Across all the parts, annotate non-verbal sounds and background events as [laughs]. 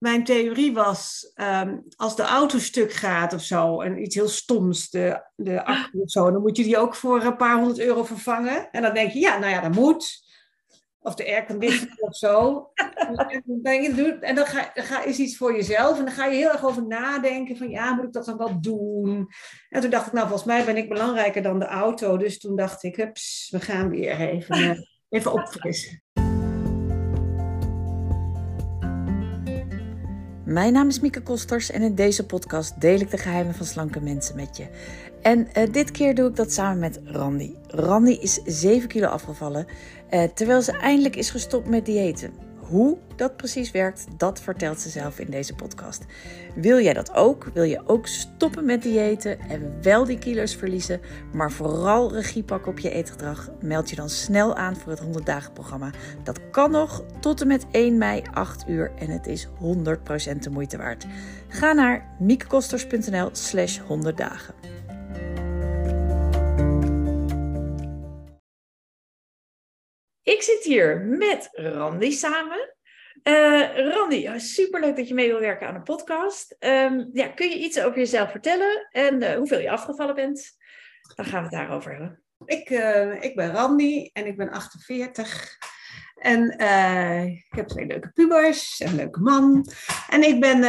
mijn theorie was, ehm, als de auto stuk gaat of zo, en iets heel stoms, de, de accu of zo, dan moet je die ook voor een paar honderd euro vervangen. En dan denk je, ja, nou ja, dat moet. Of de airconditioning of zo. En dan, denk je, en dan, ga, ga, is iets voor jezelf. En dan ga je heel erg over nadenken van, ja, moet ik dat dan wel doen? En toen dacht ik, nou, volgens mij ben ik belangrijker dan de auto. Dus toen dacht ik, hups, we gaan weer even, eh, even opfrissen. Mijn naam is Mieke Kosters en in deze podcast deel ik de geheimen van slanke mensen met je. En uh, dit keer doe ik dat samen met Randy. Randy is 7 kilo afgevallen uh, terwijl ze eindelijk is gestopt met diëten. Hoe dat precies werkt, dat vertelt ze zelf in deze podcast. Wil jij dat ook? Wil je ook stoppen met diëten en wel die kilo's verliezen, maar vooral regie pakken op je eetgedrag? Meld je dan snel aan voor het 100 dagen programma. Dat kan nog tot en met 1 mei 8 uur en het is 100% de moeite waard. Ga naar miekekosters.nl slash 100 dagen. Ik zit hier met Randy samen. Uh, Randy, superleuk dat je mee wil werken aan een podcast. Um, ja, kun je iets over jezelf vertellen en uh, hoeveel je afgevallen bent? Dan gaan we het daarover hebben. Ik, uh, ik ben Randy en ik ben 48. En ik heb twee leuke pubers en een leuke man. En ik ben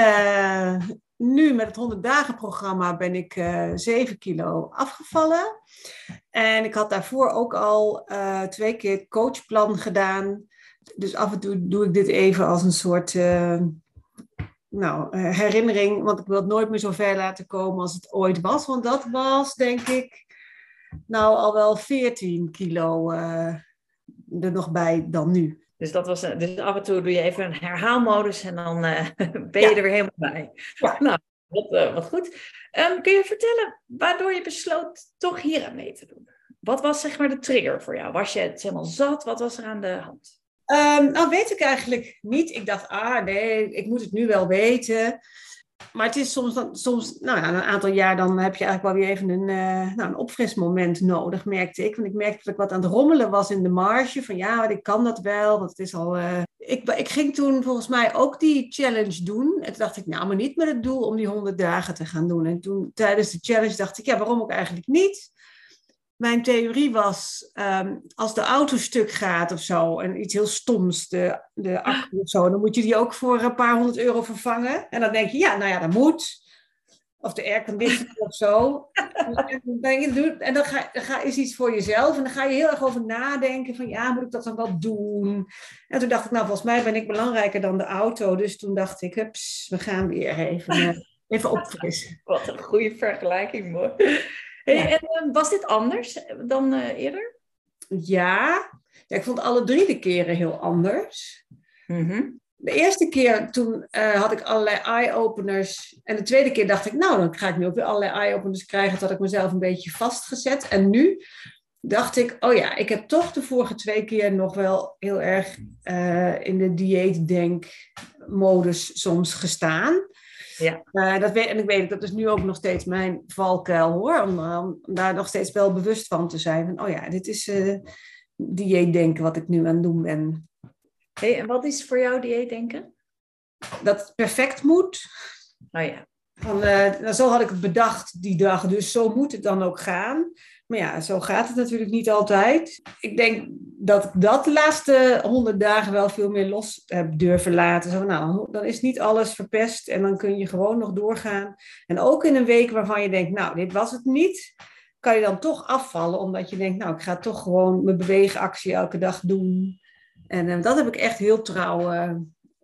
nu met het 100 dagen programma ben ik uh, 7 kilo afgevallen. En ik had daarvoor ook al twee keer coachplan gedaan. Dus af en toe doe ik dit even als een soort nou, herinnering. Want ik wil het nooit meer zo ver laten komen als het ooit was. Want dat was, denk ik, nou al wel 14 kilo er nog bij dan nu. Dus, dat was, dus af en toe doe je even een herhaalmodus en dan uh, [laughs] ben je ja. er weer helemaal bij. Ja. [laughs] Nou, wat, uh, wat goed. Um, kun je vertellen waardoor je besloot toch hier aan mee te doen? Wat was zeg maar de trigger voor jou? Was je het helemaal zat? Wat was er aan de hand? Um, nou, weet ik eigenlijk niet. Ik dacht, ah nee, ik moet het nu wel weten. Maar het is soms, soms nou ja, een aantal jaar, dan heb je eigenlijk wel weer even een, uh, nou, een opfrismoment nodig, merkte ik. Want ik merkte dat ik wat aan het rommelen was in de marge. Van ja, ik kan dat wel, want het is al... Uh... Ik, ik ging toen volgens mij ook die challenge doen. En toen dacht ik, nou, maar niet met het doel om die 100 dagen te gaan doen. En toen tijdens de challenge dacht ik, ja, waarom ook eigenlijk niet? Mijn theorie was, um, als de auto stuk gaat of zo, en iets heel stoms, de, de accu of zo, dan moet je die ook voor een paar honderd euro vervangen. En dan denk je, ja, nou ja, dat moet. Of de airconditioning of zo. En dan, en dan, ga, dan ga, is iets voor jezelf. En dan ga je heel erg over nadenken van, ja, moet ik dat dan wel doen? En toen dacht ik, nou, volgens mij ben ik belangrijker dan de auto. Dus toen dacht ik, hups, we gaan weer even, uh, even opfrissen. [laughs] Wat een goede vergelijking, mooi. Hey, En uh, was dit anders dan uh, eerder? Ja. ja, ik vond alle drie de keren heel anders. Mm -hmm. De eerste keer toen uh, had ik allerlei eye-openers. En de tweede keer dacht ik, nou, dan ga ik nu ook weer allerlei eye-openers krijgen. Dat had ik mezelf een beetje vastgezet. En nu dacht ik, oh ja, ik heb toch de vorige twee keer nog wel heel erg in de dieetdenkmodus soms gestaan. Ja. Uh, dat weet, en ik weet, dat is nu ook nog steeds mijn valkuil hoor. Om, om daar nog steeds wel bewust van te zijn. Van, oh ja, dit is uh, dieetdenken wat ik nu aan het doen ben. Hey, en wat is voor jou dieetdenken? Dat het perfect moet. Oh ja. Van, uh, zo had ik het bedacht die dag, dus zo moet het dan ook gaan. Maar ja, zo gaat het natuurlijk niet altijd. Ik denk dat ik dat de laatste honderd dagen wel veel meer los heb durven laten. Zo, nou, dan is niet alles verpest en dan kun je gewoon nog doorgaan. En ook in een week waarvan je denkt, nou, dit was het niet, kan je dan toch afvallen. Omdat je denkt, nou, ik ga toch gewoon mijn beweegactie elke dag doen. En uh, dat heb ik echt heel trouw uh,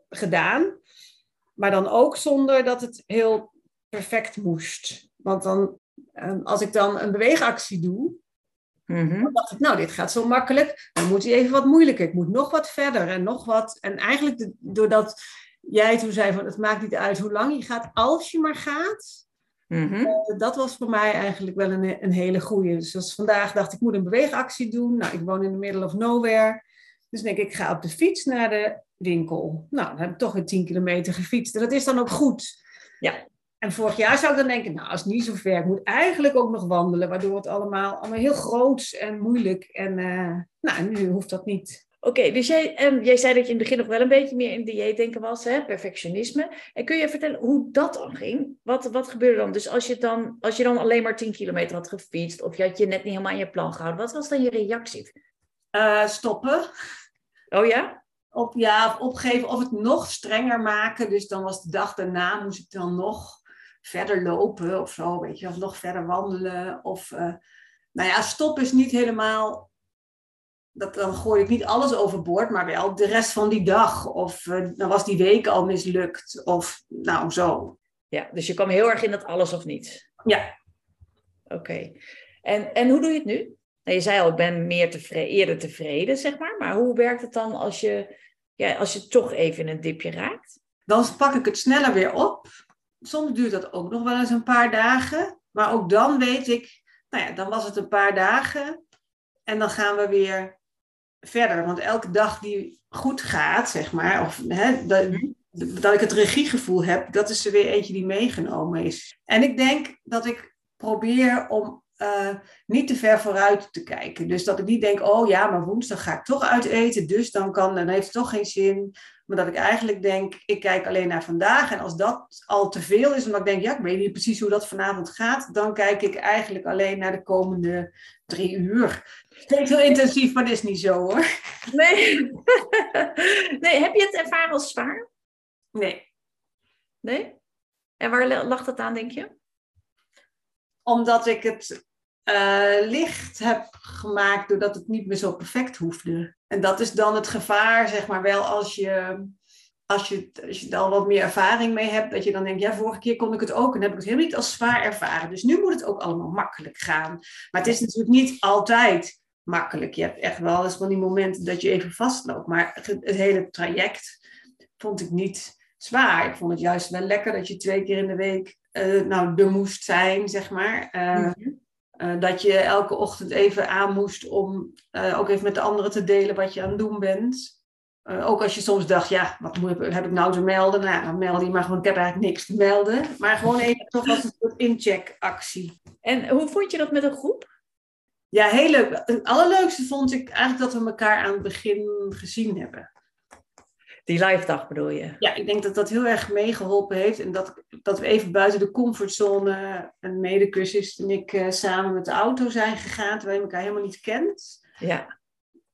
gedaan. Maar dan ook zonder dat het heel perfect moest. Want dan um, als ik dan een beweegactie doe, mm-hmm. dan dacht ik, nou, dit gaat zo makkelijk. Dan moet hij even wat moeilijker. Ik moet nog wat verder en nog wat. En eigenlijk de, doordat jij toen zei van het maakt niet uit hoe lang je gaat, als je maar gaat. Mm-hmm. Uh, dat was voor mij eigenlijk wel een, een hele goede. Dus als vandaag dacht ik, ik moet een beweegactie doen. Nou, ik woon in the middle of nowhere. Dus denk ik, ik ga op de fiets naar de winkel. Nou, dan heb ik toch een 10 kilometer gefietst. En dat is dan ook goed. Ja. En vorig jaar zou ik dan denken, nou, als het niet zo ver, ik moet eigenlijk ook nog wandelen, waardoor het allemaal, allemaal heel groot en moeilijk. En uh, nou, nu hoeft dat niet. Oké, dus jij, en jij zei dat je in het begin nog wel een beetje meer in dieetdenken was, hè? perfectionisme. En kun je vertellen hoe dat dan ging? Wat, wat gebeurde dan? Dus als je dan, als je dan alleen maar 10 kilometer had gefietst, of je had je net niet helemaal aan je plan gehouden, wat was dan je reactie? Uh, stoppen. Oh ja? Op, ja, of opgeven of het nog strenger maken. Dus dan was de dag daarna, moest ik dan nog verder lopen of zo, weet je, of nog verder wandelen. Of, uh, nou ja, stop is niet helemaal dat, dan gooi ik niet alles overboord, maar wel de rest van die dag. Of uh, dan was die week al mislukt. Of nou zo. Ja, dus je kwam heel erg in dat alles of niets. Ja. Oké. En, en hoe doe je het nu? Nou, je zei al, ik ben meer tevreden, eerder tevreden, zeg maar. Maar hoe werkt het dan als je, ja, als je toch even in een dipje raakt? Dan pak ik het sneller weer op. Soms duurt dat ook nog wel eens een paar dagen. Maar ook dan weet ik, nou ja, dan was het een paar dagen. En dan gaan we weer verder. Want elke dag die goed gaat, zeg maar, of hè, dat, ik het regiegevoel heb, dat is er weer eentje die meegenomen is. En ik denk dat ik probeer om uh, niet te ver vooruit te kijken. Dus dat ik niet denk, oh ja, maar woensdag ga ik toch uit eten, dus dan, kan, dan heeft het toch geen zin. Maar dat ik eigenlijk denk, ik kijk alleen naar vandaag. En als dat al te veel is, omdat ik denk, ja, ik weet niet precies hoe dat vanavond gaat, dan kijk ik eigenlijk alleen naar de komende drie uur. Klinkt heel intensief, maar dat is niet zo hoor. Nee. [laughs] nee, heb je het ervaren als zwaar? Nee. Nee? En waar lag dat aan, denk je? Omdat ik het uh, licht heb gemaakt doordat het niet meer zo perfect hoefde. En dat is dan het gevaar, zeg maar, wel als je, als je, als je er wat meer ervaring mee hebt, dat je dan denkt, ja, vorige keer kon ik het ook en heb ik het helemaal niet als zwaar ervaren. Dus nu moet het ook allemaal makkelijk gaan. Maar het is natuurlijk niet altijd makkelijk. Je hebt echt wel eens van die momenten dat je even vastloopt. Maar het, hele traject vond ik niet zwaar. Ik vond het juist wel lekker dat je twee keer in de week uh, nou, er moest zijn, zeg maar. Uh, uh, dat je elke ochtend even aan moest om ook even met de anderen te delen wat je aan het doen bent. ook als je soms dacht, ja, wat moet, heb ik nou te melden? Nou, dan meld je maar gewoon, ik heb eigenlijk niks te melden. Maar gewoon even toch als een soort incheckactie. En hoe vond je dat met een groep? Ja, heel leuk. Het allerleukste vond ik eigenlijk dat we elkaar aan het begin gezien hebben. Die live dag bedoel je? Ja, ik denk dat dat heel erg meegeholpen heeft. En dat, dat we even buiten de comfortzone, een medecursist en ik uh, samen met de auto zijn gegaan, terwijl je elkaar helemaal niet kent. Ja.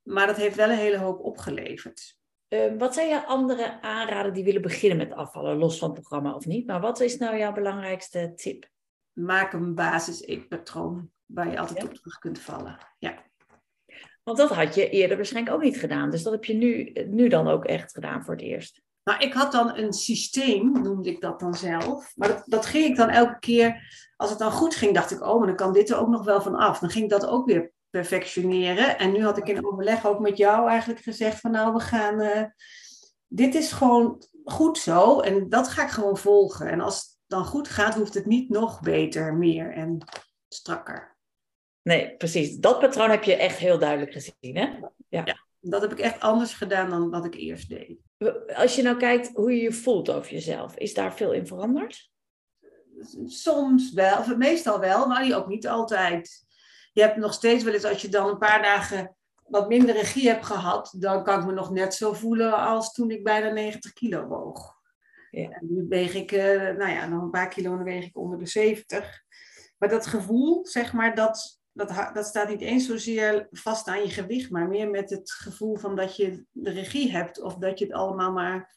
Maar dat heeft wel een hele hoop opgeleverd. Uh, wat zijn jouw andere aanraden die willen beginnen met afvallen, los van het programma of niet? Maar wat is nou jouw belangrijkste tip? Maak een basis-eetpatroon waar je altijd op terug kunt vallen. Ja. Want dat had je eerder waarschijnlijk ook niet gedaan. Dus dat heb je nu, nu dan ook echt gedaan voor het eerst. Nou, ik had dan een systeem, noemde ik dat dan zelf. Maar dat, dat ging ik dan elke keer, als het dan goed ging, dacht ik, oh, maar dan kan dit er ook nog wel van af. Dan ging ik dat ook weer perfectioneren. En nu had ik in overleg ook met jou eigenlijk gezegd van, nou, we gaan, uh, dit is gewoon goed zo. En dat ga ik gewoon volgen. En als het dan goed gaat, hoeft het niet nog beter, meer en strakker. Nee, precies. Dat patroon heb je echt heel duidelijk gezien, hè? Ja. ja. dat heb ik echt anders gedaan dan wat ik eerst deed. Als je nou kijkt hoe je je voelt over jezelf, is daar veel in veranderd? Soms wel, of meestal wel, maar ook niet altijd. Je hebt nog steeds wel eens, als je dan een paar dagen wat minder regie hebt gehad, dan kan ik me nog net zo voelen als toen ik bijna 90 kilo woog. Ja. En nu weeg ik, uh, nou ja, nog een paar kilo dan weeg ik onder de 70. Maar dat gevoel, zeg maar, dat, dat, dat staat niet eens zozeer vast aan je gewicht, maar meer met het gevoel van dat je de regie hebt of dat je het allemaal maar,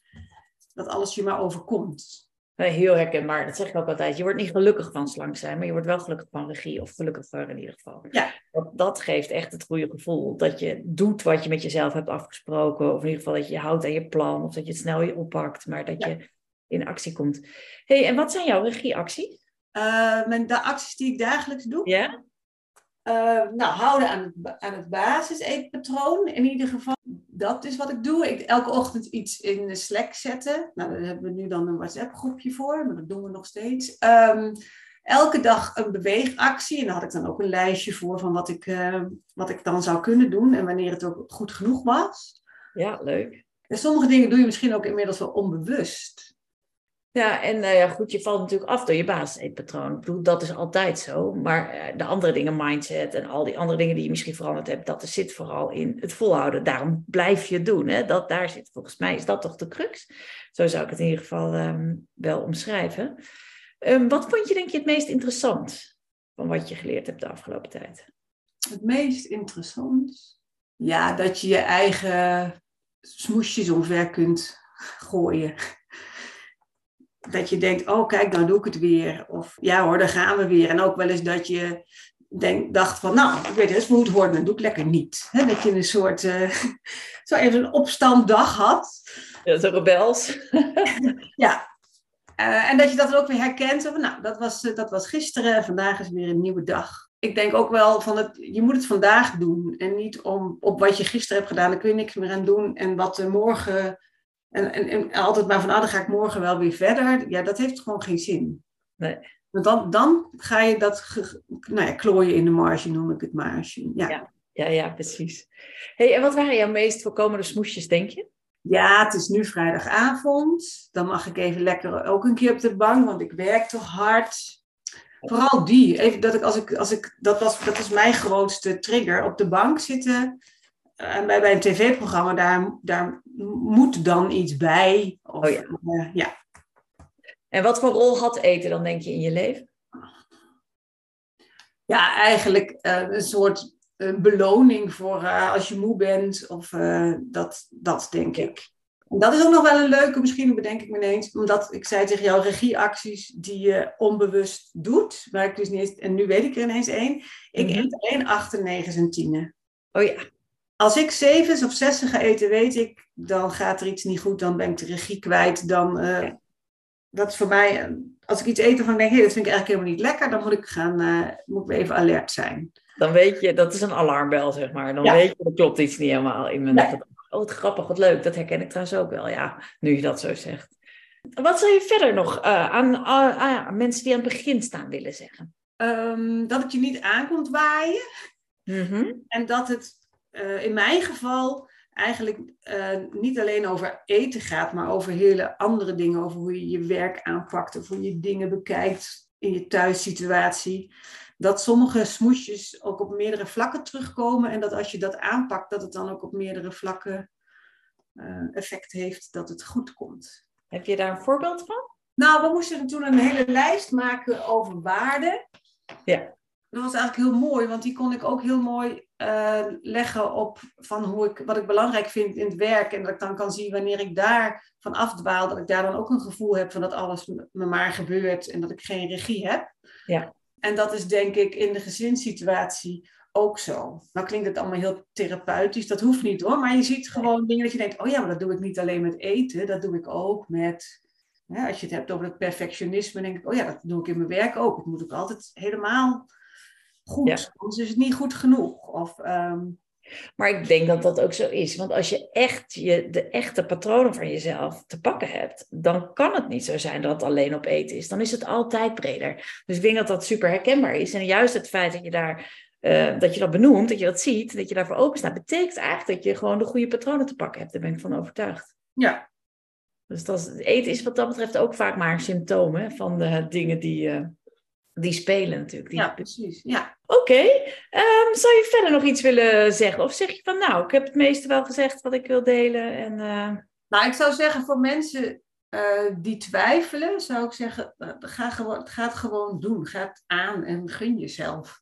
dat alles je maar overkomt. Heel herkenbaar, dat zeg ik ook altijd. Je wordt niet gelukkig van slank zijn, maar je wordt wel gelukkig van regie of gelukkiger in ieder geval. Ja. Dat, dat geeft echt het goede gevoel. Dat je doet wat je met jezelf hebt afgesproken, of in ieder geval dat je houdt aan je plan, of dat je het snel je oppakt, maar dat je in actie komt. hey, en wat zijn jouw regieacties? Uh, de acties die ik dagelijks doe? Ja. Uh, nou, houden aan het, aan het basis-eetpatroon. In ieder geval, dat is wat ik doe. Ik, elke ochtend iets in de Slack zetten. Nou, daar hebben we nu dan een WhatsApp-groepje voor, maar dat doen we nog steeds. Um, elke dag een beweegactie. En daar had ik dan ook een lijstje voor van wat ik, uh, wat ik dan zou kunnen doen en wanneer het ook goed genoeg was. Ja, leuk. En sommige dingen doe je misschien ook inmiddels wel onbewust. Ja, en uh, ja, goed, je valt natuurlijk af door je basiseetpatroon. Ik bedoel, dat is altijd zo. Maar uh, de andere dingen, mindset en al die andere dingen die je misschien veranderd hebt, dat zit vooral in het volhouden. Daarom blijf je doen. Hè? Dat, daar zit volgens mij, is dat toch de crux? Zo zou ik het in ieder geval um, wel omschrijven. Um, wat vond je denk je het meest interessant van wat je geleerd hebt de afgelopen tijd? Het meest interessant? Ja, dat je je eigen smoesjes omver kunt gooien dat je denkt, oh kijk, nou doe ik het weer. Of ja hoor, daar gaan we weer. En ook wel eens dat je denk, dacht van, nou, ik weet het, moet worden, doe ik lekker niet. dat je een soort, uh, [laughs] zo even een opstanddag had. Ja, zo rebels. [laughs] ja. Uh, en dat je dat ook weer herkent. Van, nou, dat was, uh, dat was gisteren en vandaag is weer een nieuwe dag. Ik denk ook wel van, het, je moet het vandaag doen. En niet om, op wat je gisteren hebt gedaan, daar kun je niks meer aan doen. En wat er morgen en, en, en altijd maar van, ah, dan ga ik morgen wel weer verder. Ja, dat heeft gewoon geen zin. Nee. Want dan, dan ga je dat nou ja, klooien in de marge, noem ik het maar. Ja. ja. Ja, ja, precies. Hey, en wat waren jouw meest voorkomende smoesjes, denk je? Ja, het is nu vrijdagavond. Dan mag ik even lekker ook een keer op de bank, want ik werk toch hard. Vooral die. Even dat ik, als ik, als ik, dat, was, dat is mijn grootste trigger. Op de bank zitten uh, bij, bij een tv-programma, daar, daar moet dan iets bij. Of, oh ja. Uh, ja. En wat voor rol had eten dan, denk je, in je leven? Ja, eigenlijk uh, een soort beloning voor als je moe bent. Of dat, dat denk ik. En dat is ook nog wel een leuke, misschien bedenk ik me ineens. Omdat ik zei tegen jou, regieacties die je onbewust doet. Maar ik dus niet eens, en nu weet ik er ineens één. Ik mm -hmm. eet alleen 8, 9 en 10. Oh ja als ik zevens of zessen ga eten, weet ik, dan gaat er iets niet goed, dan ben ik de regie kwijt. Dan, uh, dat is voor mij, eh, als ik iets eet van denk, hé, dat vind ik eigenlijk helemaal niet lekker, dan moet ik gaan, uh, moet ik even alert zijn. Dan weet je, dat is een alarmbel, zeg maar. Dan weet je, er klopt iets niet helemaal in mijn nee. Oh, wat grappig, wat leuk. Dat herken ik trouwens ook wel, ja, nu je dat zo zegt. Wat zou je verder nog uh, aan, aan, mensen die aan het begin staan willen zeggen? Um, dat het je niet aankomt waaien. Mm -hmm. En dat het uh, in mijn geval eigenlijk uh, niet alleen over eten gaat, maar over hele andere dingen. Over hoe je je werk aanpakt of hoe je dingen bekijkt in je thuissituatie. Dat sommige smoesjes ook op meerdere vlakken terugkomen. En dat als je dat aanpakt, dat het dan ook op meerdere vlakken uh, effect heeft dat het goed komt. Heb je daar een voorbeeld van? Nou, we moesten toen een hele lijst maken over waarden. Ja. Dat was eigenlijk heel mooi, want die kon ik ook heel mooi uh, leggen op van hoe ik, wat ik belangrijk vind in het werk. En dat ik dan kan zien wanneer ik daar van afdwaal, dat ik daar dan ook een gevoel heb van dat alles me maar gebeurt en dat ik geen regie heb. Ja. En dat is denk ik in de gezinssituatie ook zo. Nou klinkt het allemaal heel therapeutisch, dat hoeft niet hoor. Maar je ziet gewoon dingen dat je denkt, oh ja, maar dat doe ik niet alleen met eten, dat doe ik ook met... als je het hebt over het perfectionisme, denk ik, oh ja, dat doe ik in mijn werk ook. Het moet ook altijd helemaal goed. Ja. Anders is het niet goed genoeg. Of, um... Maar ik denk dat dat ook zo is. Want als je echt je, de echte patronen van jezelf te pakken hebt, dan kan het niet zo zijn dat het alleen op eten is. Dan is het altijd breder. Dus ik denk dat dat super herkenbaar is. En juist het feit dat je daar. Uh, dat je dat benoemt, dat je dat ziet, dat je daarvoor open staat, betekent eigenlijk dat je gewoon de goede patronen te pakken hebt. Daar ben ik van overtuigd. Ja. Dus dat, eten is wat dat betreft ook vaak maar symptomen van de dingen die, uh, die spelen natuurlijk. Die... Ja, precies. Ja. Oké. Okay. Um, zou je verder nog iets willen zeggen? Of zeg je van, nou, ik heb het meeste wel gezegd wat ik wil delen. En, uh... Nou, ik zou zeggen voor mensen uh, die twijfelen, zou ik zeggen, uh, ga, gewoon, ga het gewoon doen. Ga het aan en gun jezelf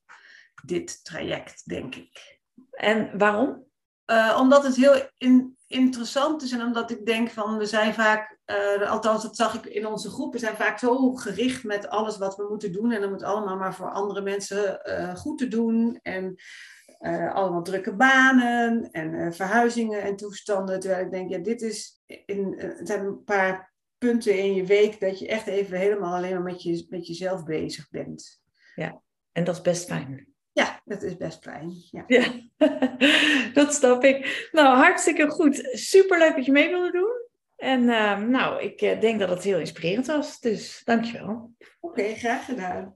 dit traject, denk ik. En waarom? omdat het heel in, interessant is en omdat ik denk van, we zijn vaak uh, althans, dat zag ik in onze groep. We zijn vaak zo gericht met alles wat we moeten doen. En dan moet allemaal maar voor andere mensen uh, goed te doen. En uh, allemaal drukke banen en verhuizingen en toestanden. Terwijl ik denk, ja, dit is. In, het zijn een paar punten in je week dat je echt even helemaal alleen maar met, je, met jezelf bezig bent. Ja, en dat is best fijn. Ja, dat is best fijn. Ja, ja [laughs] dat snap ik. Nou, hartstikke goed. Superleuk dat je mee wilde doen. En uh, nou, ik eh, denk dat het heel inspirerend was. Dus dankjewel. Oké, okay, graag gedaan.